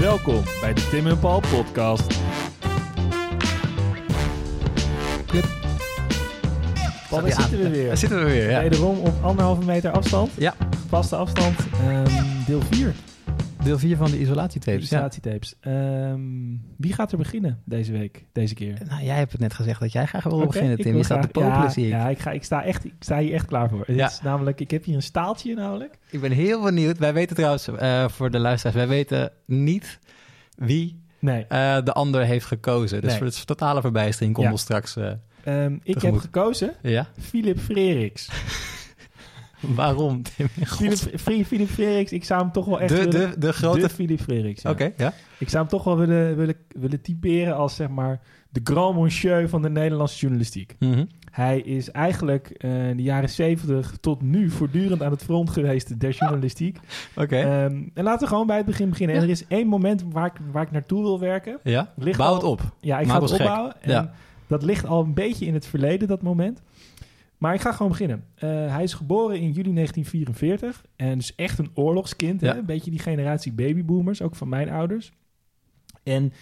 Welkom bij de Tim en Paul podcast. Paul, daar zitten we weer. Daar zitten we weer, ja. Wederom op anderhalve meter afstand. Ja. Vaste afstand. Ehm, deel 4. Deel 4 van de isolatietapes. Ja. Isolatietapes. Ehm, wie gaat er beginnen deze week, deze keer? Nou, jij hebt het net gezegd dat jij graag wil beginnen, Tim. Je staat te popelen, ja, zie ik. Ja, ik, ga, ik, sta echt, ik sta hier echt klaar voor. Het Ja. is namelijk, ik heb hier een staaltje namelijk. Ik ben heel benieuwd. Wij weten trouwens, eh, voor de luisteraars, wij weten niet wie Nee. eh, de ander heeft gekozen. Dus Nee. voor het is totale verbijstering komt Ja. ons straks... eh, Ehm, ik heb gekozen ja? Philip Freriks. Waarom, Tim? Philip, Freriks, ik zou hem toch wel echt De, willen... de, de grote... De Philip Freriks, ja. Oké, ja. Ik zou hem toch wel willen, willen, willen typeren als zeg maar de grand monsieur van de Nederlandse journalistiek. Mhm. Hij is eigenlijk eh, in de jaren 70 tot nu voortdurend aan het front geweest der journalistiek. Oké, Ehm, en laten we gewoon bij het begin beginnen. En er is één moment waar ik, waar ik naartoe wil werken. ja. ligt Bouw al- het op. Ja, ik Maak ga het opbouwen. En Ja. Dat ligt al een beetje in het verleden, dat moment. Maar ik ga gewoon beginnen. Eh, hij is geboren in juli 1944 en is echt een oorlogskind. Ja. Hè? Een beetje die generatie babyboomers, ook van mijn ouders. En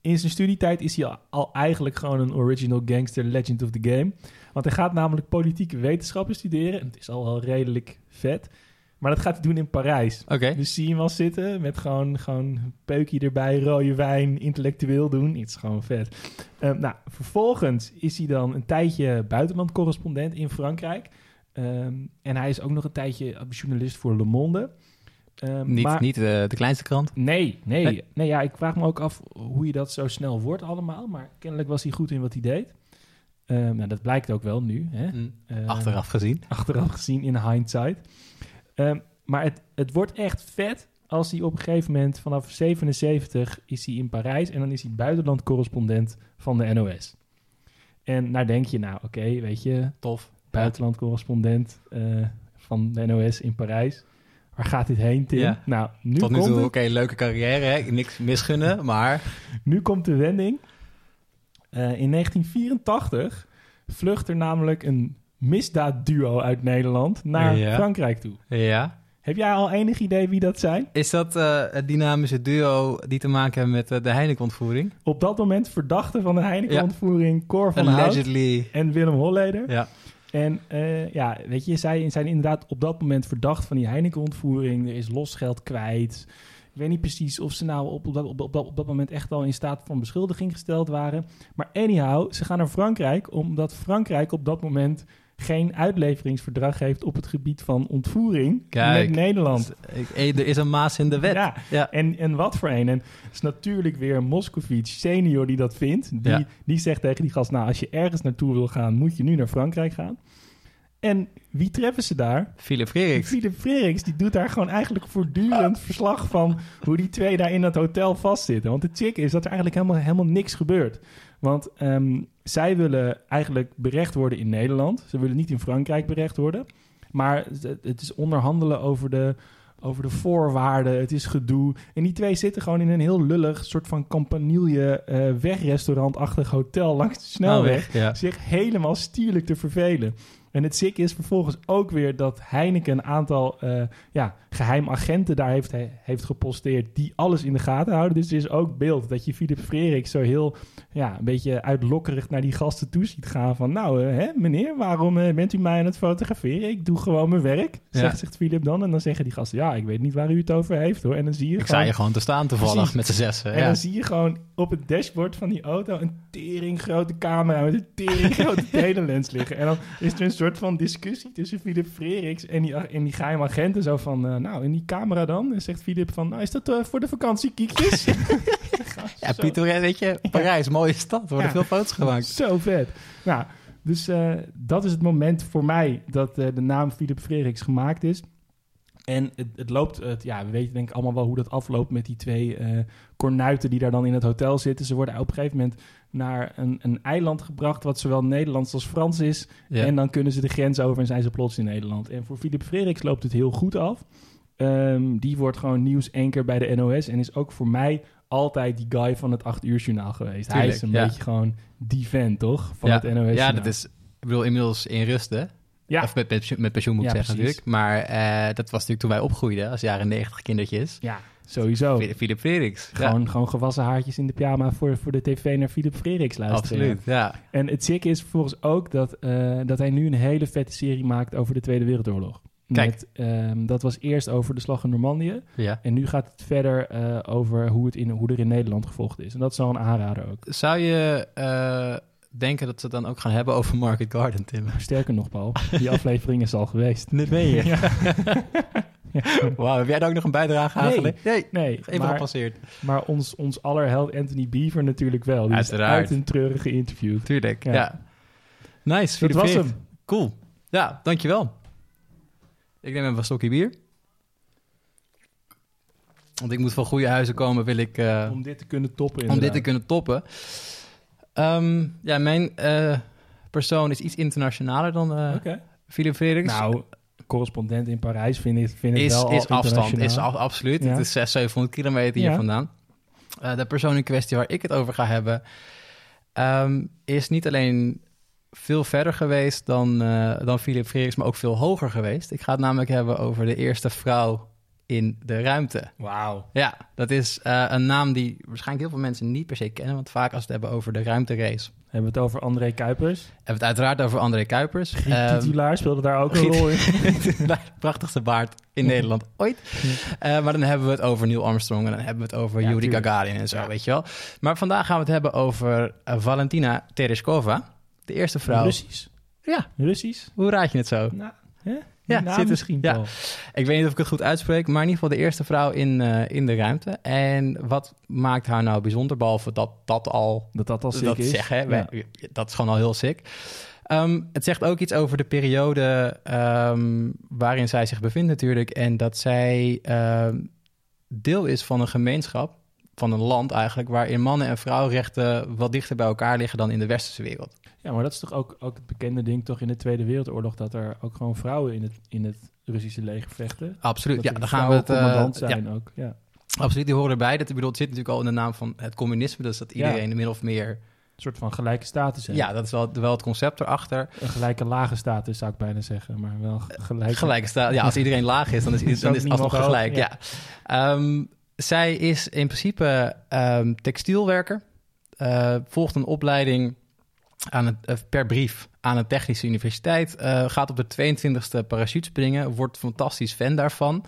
in zijn studietijd is hij al, al eigenlijk gewoon een original gangster legend of the game. Want hij gaat namelijk politieke wetenschappen studeren. En het is al wel redelijk vet. Maar dat gaat hij doen in Parijs. Dus zie je hem wel zitten met gewoon, gewoon peukje erbij, rode wijn, intellectueel doen. Het is gewoon vet. Ehm, nou, vervolgens is hij dan een tijdje buitenlandcorrespondent in Frankrijk. Ehm, en hij is ook nog een tijdje journalist voor Le Monde. Ehm, Niet, maar- niet eh, de kleinste krant. Nee, nee, Nee. nee. ja, ik vraag me ook af hoe je dat zo snel wordt allemaal. Maar kennelijk was hij goed in wat hij deed. Nou, dat blijkt ook wel nu. Hè? Mm. Achteraf gezien. achteraf gezien in hindsight. Ehm, maar het, het wordt echt vet als hij op een gegeven moment vanaf 77 is hij in Parijs en dan is hij buitenlandcorrespondent van de NOS. En nou denk je, nou oké, weet je, Tof. buitenlandcorrespondent eh, van de NOS in Parijs. Waar gaat dit heen, Tim? Ja. Nou, nu Tot nu komt toe, oké, leuke carrière, hè? niks misgunnen, maar... Nu komt de wending. Eh, in 1984 vlucht er namelijk een misdaadduo uit Nederland naar Ja. Frankrijk toe. Ja. Heb jij al enig idee wie dat zijn? Is dat eh, het dynamische duo die te maken hebben met eh, de Heineken-ontvoering? Op dat moment verdachte van de Heineken-ontvoering Cor van Hout Allegedly. en Willem Holleder. Ja. En eh, ja, weet je, zij zijn inderdaad op dat moment verdacht van die Heineken-ontvoering. Er is losgeld kwijt. Ik weet niet precies of ze nou op, op, dat, op, op, dat- op dat moment echt al in staat van beschuldiging gesteld waren. Maar anyhow, ze gaan naar Frankrijk omdat Frankrijk op dat moment geen uitleveringsverdrag heeft op het gebied van ontvoering Kijk. met Nederland. Eh, er is een maas in de wet. Ja, Ja. En, en wat voor een. En het is natuurlijk weer Moscovic senior die dat vindt. Die, Ja. die zegt tegen die gast, nou, als je ergens naartoe wil gaan, moet je nu naar Frankrijk gaan. En wie treffen ze daar? Philip Freriks. Philip Freriks, die doet daar gewoon eigenlijk voortdurend verslag van hoe die twee daar in dat hotel vastzitten. Want de chick is dat er eigenlijk helemaal, helemaal niks gebeurt. Want ehm, zij willen eigenlijk berecht worden in Nederland. Ze willen niet in Frankrijk berecht worden. Maar het- is onderhandelen over de, over de voorwaarden. Het is gedoe. En die twee zitten gewoon in een heel lullig soort van campanile eh wegrestaurantachtig hotel langs de snelweg Ja. zich helemaal stierlijk te vervelen. En het ziek is vervolgens ook weer dat Heineken een aantal eh ja, geheimagenten daar heeft, he- heeft geposteerd die alles in de gaten houden. Dus er is ook beeld dat je Philip Frerik zo heel ja, een beetje uitlokkerig naar die gasten toe ziet gaan van nou eh, hè, meneer, waarom eh, bent u mij aan het fotograferen? Ik doe gewoon mijn werk, Ja. zegt, zegt Philip dan. En dan zeggen die gasten ja, ik weet niet waar u het over heeft hoor. En dan zie je Ik gewoon... sta je gewoon te staan toevallig Precies. met z'n zessen. En Ja. dan zie je gewoon op het dashboard van die auto een tering grote camera met een tering grote telelens liggen. En dan is er een soort van discussie tussen Philip Freriks en die, en die geheime agenten. Zo van, eh, nou, in die camera dan? En zegt Philip van, nou, is dat eh, voor de vakantiekiekjes? Ja, Pieter, weet je, Parijs, mooie stad. Er worden Ja. veel foto's gemaakt. Zo vet. Nou, dus eh, dat is het moment voor mij dat de naam Philip Freriks gemaakt is. En het, het loopt, het, ja, we weten denk ik allemaal wel hoe dat afloopt met die twee eh kornuiten die daar dan in het hotel zitten. Ze worden op een gegeven moment naar een, een eiland gebracht wat zowel Nederlands als Frans is. Ja. En dan kunnen ze de grens over en zijn ze plots in Nederland. En voor Philip Freriks loopt het heel goed af. Ehm, die wordt gewoon nieuwsanker bij de NOS en is ook voor mij altijd die guy van het 8 uur journaal geweest. Hij is een ja. beetje gewoon die fan, toch? Van ja. het NOS ja, dat is, ik bedoel, inmiddels in rust, hè? Ja. Of met, pensioen- met pensioen moet ik Ja, zeggen precies. natuurlijk. Maar eh, dat was natuurlijk toen wij opgroeiden, als jaren 90 kindertjes. Ja, Sowieso. Philip Freriks. Gewoon, gewoon gewassen haartjes in de pyjama voor, voor de tv naar Philip Freriks luisteren. absoluut. Ja. En het ziek is vervolgens ook dat, eh, dat hij nu een hele vette serie maakt over de Tweede Wereldoorlog. Kijk. Met, ehm, dat was eerst over de slag in Normandië. ja. En nu gaat het verder eh, over hoe, het in, hoe er in Nederland gevolgd is. En dat is wel een aanrader ook. Zou je eh, denken dat ze het dan ook gaan hebben over Market Garden, Tim? Sterker nog, Paul, die aflevering is al geweest. Dit ben je. Ja. Wauw, heb jij daar ook nog een bijdrage aan Nee. Nee, Nee, even maar, gepasseerd. maar ons, ons allerheld Anthony Beaver natuurlijk wel. Die Uiteraard. uit een treurige interview. Tuurlijk, ja. Ja. Nice, Dat was hem. Cool. Ja, dankjewel. Ik neem even een stokje bier. Want ik moet van goede huizen komen, wil ik... eh, Om dit te kunnen toppen om dit te kunnen toppen. Ehm, ja, mijn eh, persoon is iets internationaler dan eh Oké. Philip Freriks. Nou, correspondent in Parijs vind ik, vind ik is, wel is afstand, is af- absoluut. Ja. Het is 600, 700 kilometer hier Ja. vandaan. Eh, de persoon in kwestie waar ik het over ga hebben... ehm, is niet alleen veel verder geweest dan, eh dan Philip Freriks... maar ook veel hoger geweest. Ik ga het namelijk hebben over de eerste vrouw in de ruimte. Wauw. Ja, dat is eh, een naam die waarschijnlijk heel veel mensen niet per se kennen... want vaak als we het hebben over de ruimterace... Hebben we het over André Kuipers? hebben we het uiteraard over André Kuipers. Griet Ehm, titulaar speelde daar ook een rol in. Prachtigste baard in Nederland ooit. Eh, maar dan hebben we het over Neil Armstrong en dan hebben we het over Ja, Yuri tuurlijk. Gagarin en zo, Ja. weet je wel. Maar vandaag gaan we het hebben over eh, Valentina Tereshkova, de eerste vrouw. Russisch. Ja, Russisch? hoe raad je het zo? Nou, hè? Ja, zit misschien ja. Ik weet niet of ik het goed uitspreek, maar in ieder geval de eerste vrouw in, eh, in de ruimte. En wat maakt haar nou bijzonder, behalve dat dat al Dat dat al sick dat is. zeggen? Ja. Dat is gewoon al heel sick. Ehm, het zegt ook iets over de periode ehm, waarin zij zich bevindt natuurlijk. En dat zij ehm, deel is van een gemeenschap, van een land eigenlijk... waarin mannen- en vrouwenrechten wat dichter bij elkaar liggen dan in de westerse wereld. Ja, maar dat is toch ook, ook het bekende ding toch in de Tweede Wereldoorlog... dat er ook gewoon vrouwen in het, in het Russische leger vechten. Absoluut, Dat ja, dan gaan we het... eh, commandant ja, zijn ook, ja. absoluut, die horen erbij. Dat, ik bedoel, het zit natuurlijk al in de naam van het communisme... dus dat Ja. iedereen min of meer... Een soort van gelijke status heeft. Ja, dat is wel, wel het concept erachter. Een gelijke lage status zou ik bijna zeggen, maar wel gelijke... Gelijke staat. Ja, als iedereen laag is, dan is, dan is het alsnog gelijk. Ja. ja. Ehm, zij is in principe ehm, textielwerker. Eh, volgt een opleiding aan het, eh, per brief aan een technische universiteit. Eh, gaat op de 22e parachutespringen. Wordt fantastisch fan daarvan.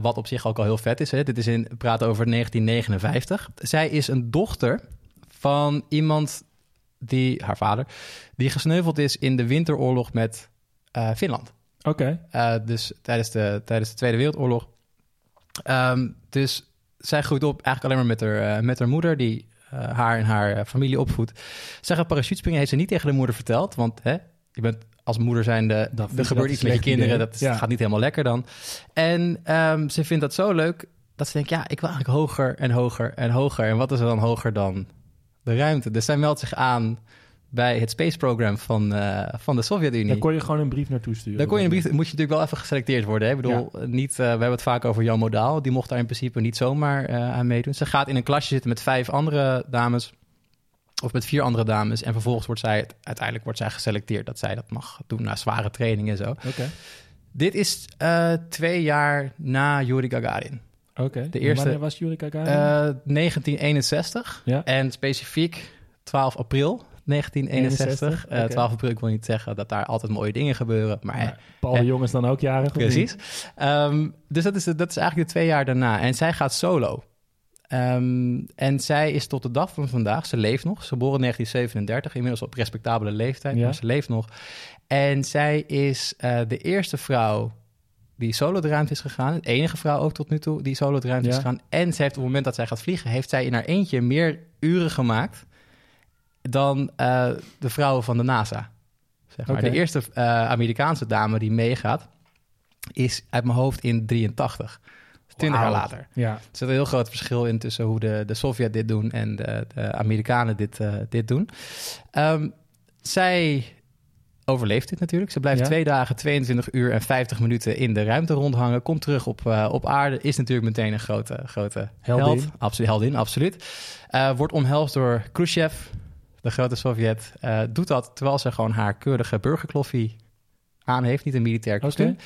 Wat op zich ook al heel vet is. Hè? Dit is in, praten over 1959. Zij is een dochter van iemand die, haar vader, die gesneuveld is in de winteroorlog met Finland. Oké, Uh, dus tijdens de, tijdens de Tweede Wereldoorlog. Ehm, dus zij groeit op eigenlijk alleen maar met haar, eh, met haar moeder, die eh, haar en haar eh, familie opvoedt. Zij gaat parachutespringen, heeft ze niet tegen de moeder verteld. Want hè, je bent als moeder zijnde, Dat er gebeurt iets met je kinderen. idee. Dat Ja. gaat niet helemaal lekker dan. En ehm, ze vindt dat zo leuk dat ze denkt, ja, ik wil eigenlijk hoger en hoger en hoger. En wat is er dan hoger dan de ruimte? Dus zij meldt zich aan bij het Space Program van, eh, van de Sovjet-Unie. daar kon je gewoon een brief naartoe sturen. Daar kon je een brief, moet je natuurlijk wel even geselecteerd worden. Hè? Ik bedoel, niet, eh, we hebben het vaak over Jan Modaal. Die mocht daar in principe niet zomaar eh, aan meedoen. Ze gaat in een klasje zitten met vijf andere dames. Of met vier andere dames. En vervolgens wordt zij, uiteindelijk wordt zij geselecteerd dat zij dat mag doen na zware training en zo. Dit is eh, twee jaar na Yuri Gagarin. oké. De eerste- Wanneer was Yuri Gagarin? Eh, 1961. Ja. En specifiek 12 april 1961. 61, Eh. 12 april, ik wil niet zeggen dat daar altijd mooie dingen gebeuren. Maar Maar Paul de eh, Jong is dan ook jarig? Precies. Ehm, dus dat is, dat is eigenlijk de twee jaar daarna. En zij gaat solo. Ehm, en zij is tot de dag van vandaag, ze leeft nog, ze geboren in 1937, inmiddels op respectabele leeftijd, Ja. maar ze leeft nog. En zij is eh, de eerste vrouw die solo de ruimte is gegaan, de enige vrouw ook tot nu toe die solo de ruimte is gegaan. En ze heeft op het moment dat zij gaat vliegen, heeft zij in haar eentje meer uren gemaakt dan eh, de vrouwen van de NASA. Zeg maar. De eerste eh, Amerikaanse dame die meegaat, is uit mijn hoofd in 83. 20 jaar later. Ja, Er zit een heel groot verschil in tussen hoe de, de Sovjet dit doen en de, de Amerikanen dit, eh, dit doen. Ehm, zij overleeft dit natuurlijk. Ze blijft Ja. twee dagen, 22 uur en 50 minuten in de ruimte rondhangen. Komt terug op, op aarde. Is natuurlijk meteen een grote, grote Heldin. held. Absoluut, heldin, absoluut. Wordt omhelst door Khrushchev, de grote Sovjet. Eh, doet dat terwijl ze gewoon haar keurige burgerkloffie aan heeft. Niet een militair kostuum.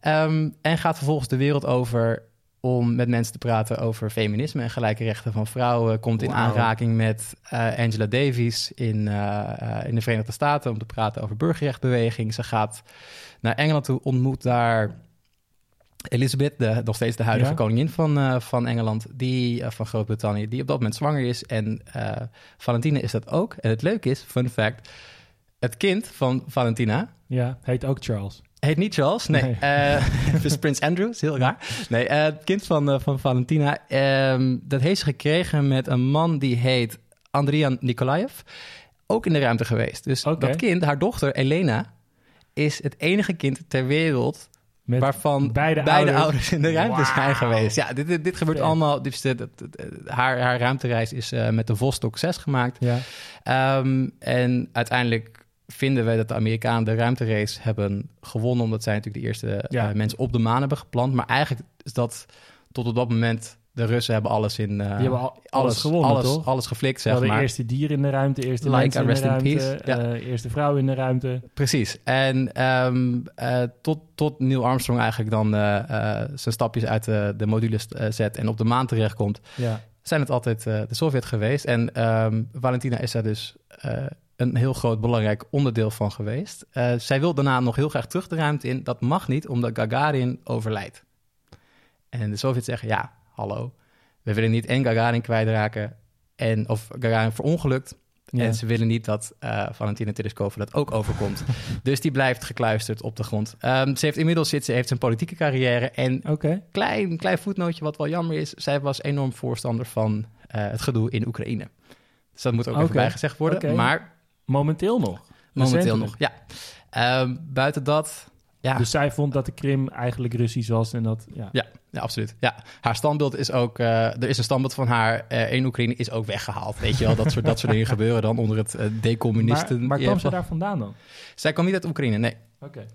Ehm, en gaat vervolgens de wereld over om met mensen te praten over feminisme en gelijke rechten van vrouwen. Komt in aanraking met eh, Angela Davis in, eh, in de Verenigde Staten om te praten over burgerrechtbeweging. Ze gaat naar Engeland toe, ontmoet daar Elizabeth, de, nog steeds de huidige Ja. koningin van, eh, van Engeland, die, eh, van Groot-Brittannië, die op dat moment zwanger is. En eh, Valentina is dat ook. En het leuke is, fun fact, het kind van Valentina, Ja, heet ook Charles. Heet niet Charles, nee. Nee. Is Prins Andrew, is heel raar. Nee, het kind van, van Valentina, ehm, dat heeft ze gekregen met een man die heet Andrian Nikolaev. Ook in de ruimte geweest. Dus dat kind, haar dochter Elena, is het enige kind ter wereld Met waarvan beide beide, ouders. ouders. in de ruimte zijn geweest. Ja, dit, dit, dit gebeurt allemaal. Dit haar, haar ruimtereis is eh, met de Vostok 6 gemaakt. Ja. Ehm, en uiteindelijk vinden we dat de Amerikanen de ruimterace hebben gewonnen, omdat zij natuurlijk de eerste Ja. eh, mensen op de maan hebben geplant. Maar eigenlijk is dat tot op dat moment, de Russen hebben alles in... Die hebben al, alles, gewonnen, alles, toch? alles geflikt, Ze zeg maar. eerste dier in de ruimte, eerste mensen in de in ruimte, peace. Ja. eh, eerste vrouw in de ruimte. Precies. En ehm, eh, tot, tot Neil Armstrong eigenlijk dan zijn stapjes uit de, de modules eh, zet en op de maan terechtkomt, Ja. zijn het altijd de Sovjet geweest. En ehm, Valentina is daar dus een heel groot belangrijk onderdeel van geweest. Zij wil daarna nog heel graag terug de ruimte in. Dat mag niet, omdat Gagarin overlijdt. En de Sovjets zeggen, ja, hallo, we willen niet en Gagarin kwijtraken, en, of Gagarin verongelukt. Ja. En ze willen niet dat eh, Valentina Tereskova dat ook overkomt. dus die blijft gekluisterd op de grond. Ehm, ze heeft inmiddels zit, ze heeft een politieke carrière. En Oké. klein, klein voetnootje wat wel jammer is. Zij was enorm voorstander van eh, het gedoe in Oekraïne. Dus dat moet ook even bijgezegd worden. Maar Momenteel nog. momenteel Recentelijk. nog, ja. Ehm, buiten dat, ja, Dus zij vond dat de Krim eigenlijk Russisch was en dat... Ja. ja, ja, absoluut. Ja, haar standbeeld is ook... eh, er is een standbeeld van haar eh, in Oekraïne is ook weggehaald. Weet je wel, dat soort, dat soort dingen gebeuren dan onder het eh, decommunisten. Maar, maar kwam ze daar vandaan dan? Zij kwam niet uit Oekraïne, nee. Oké.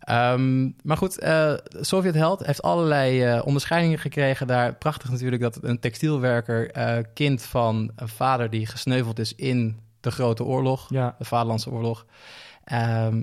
Ehm, maar goed, eh Sovjet-held heeft allerlei eh, onderscheidingen gekregen daar. Prachtig natuurlijk dat een textielwerker, kind van een vader die gesneuveld is in de Grote Oorlog, Ja. de Vaderlandse Oorlog, ehm,